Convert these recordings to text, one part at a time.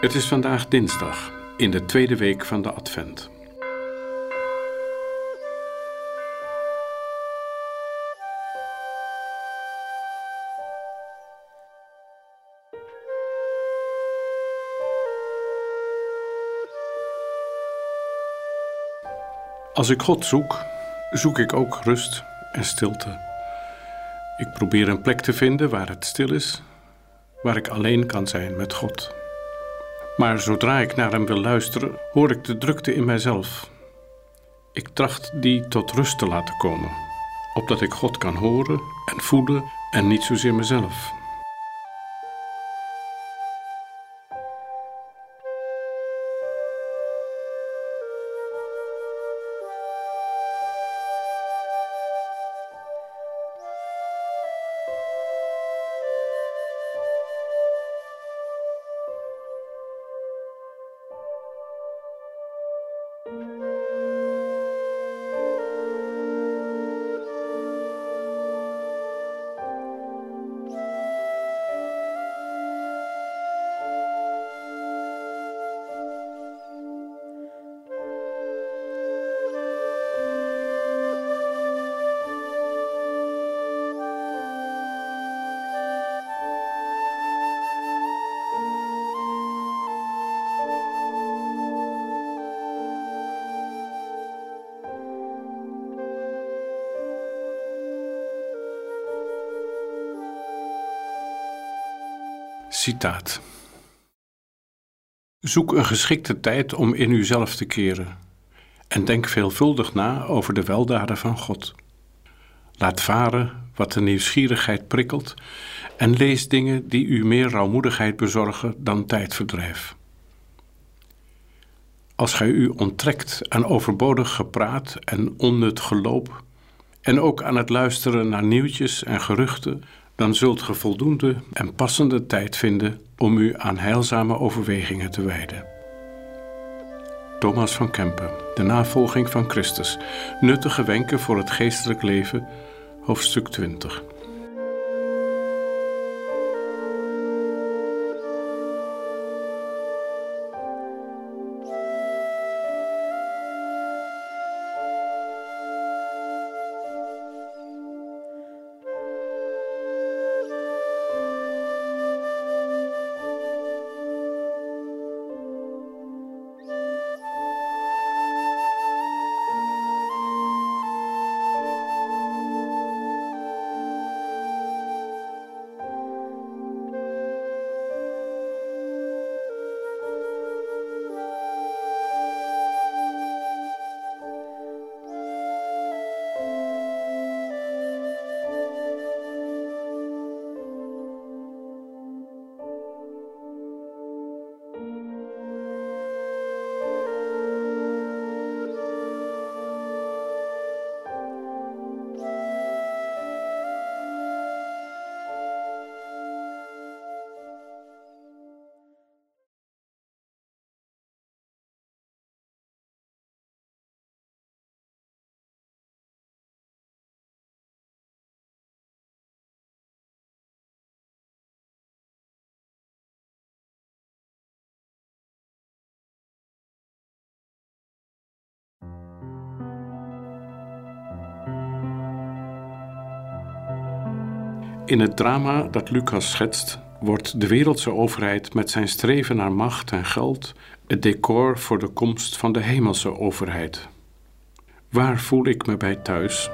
Het is vandaag dinsdag, in de tweede week van de Advent. Als ik God zoek, zoek ik ook rust en stilte. Ik probeer een plek te vinden waar het stil is, waar ik alleen kan zijn met God. Maar zodra ik naar Hem wil luisteren, hoor ik de drukte in mijzelf. Ik tracht die tot rust te laten komen, opdat ik God kan horen en voelen en niet zozeer mezelf. Citaat. Zoek een geschikte tijd om in uzelf te keren en denk veelvuldig na over de weldaden van God. Laat varen wat de nieuwsgierigheid prikkelt en lees dingen die u meer rouwmoedigheid bezorgen dan tijdverdrijf. Als gij u onttrekt aan overbodig gepraat en onnut geloop, en ook aan het luisteren naar nieuwtjes en geruchten, dan zult ge voldoende en passende tijd vinden om u aan heilzame overwegingen te wijden. Thomas van Kempen, De navolging van Christus. Nuttige wenken voor het geestelijk leven, hoofdstuk 20. In het drama dat Lucas schetst, wordt de wereldse overheid met zijn streven naar macht en geld het decor voor de komst van de hemelse overheid. Waar voel ik me bij thuis?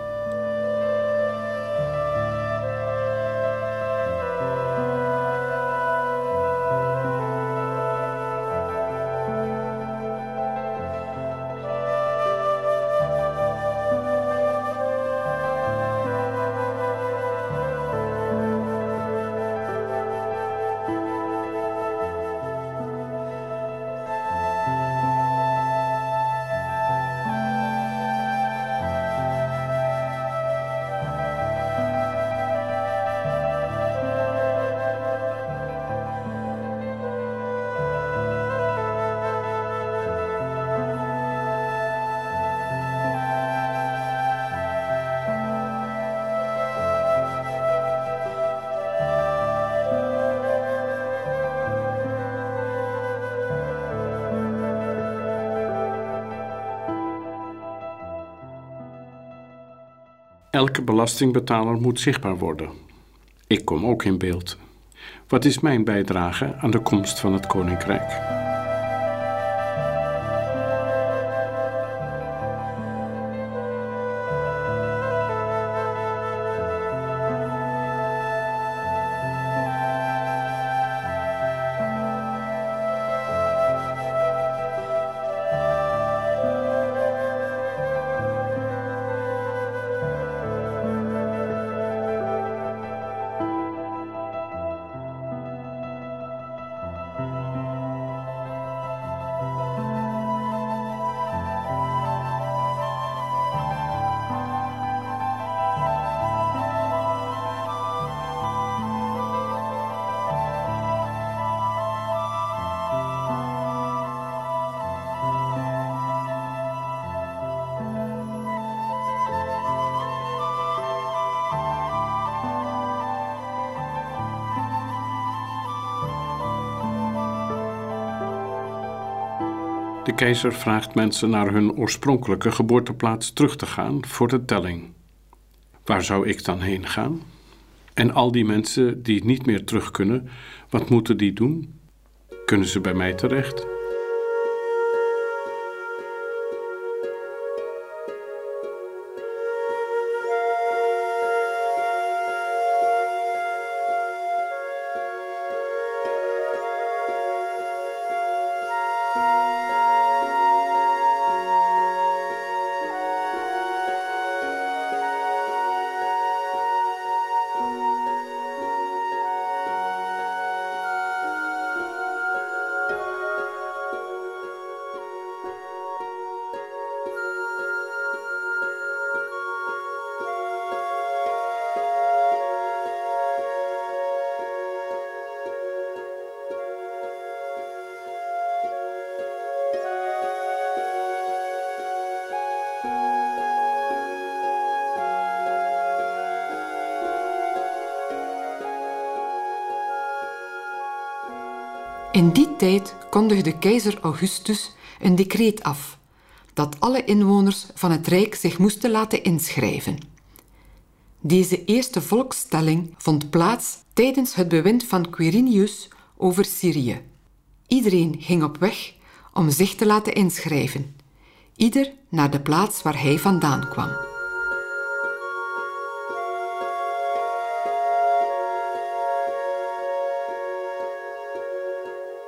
Elke belastingbetaler moet zichtbaar worden. Ik kom ook in beeld. Wat is mijn bijdrage aan de komst van het koninkrijk? De keizer vraagt mensen naar hun oorspronkelijke geboorteplaats terug te gaan voor de telling. Waar zou ik dan heen gaan? En al die mensen die niet meer terug kunnen, wat moeten die doen? Kunnen ze bij mij terecht? In die tijd kondigde keizer Augustus een decreet af dat alle inwoners van het Rijk zich moesten laten inschrijven. Deze eerste volkstelling vond plaats tijdens het bewind van Quirinius over Syrië. Iedereen ging op weg om zich te laten inschrijven, ieder naar de plaats waar hij vandaan kwam.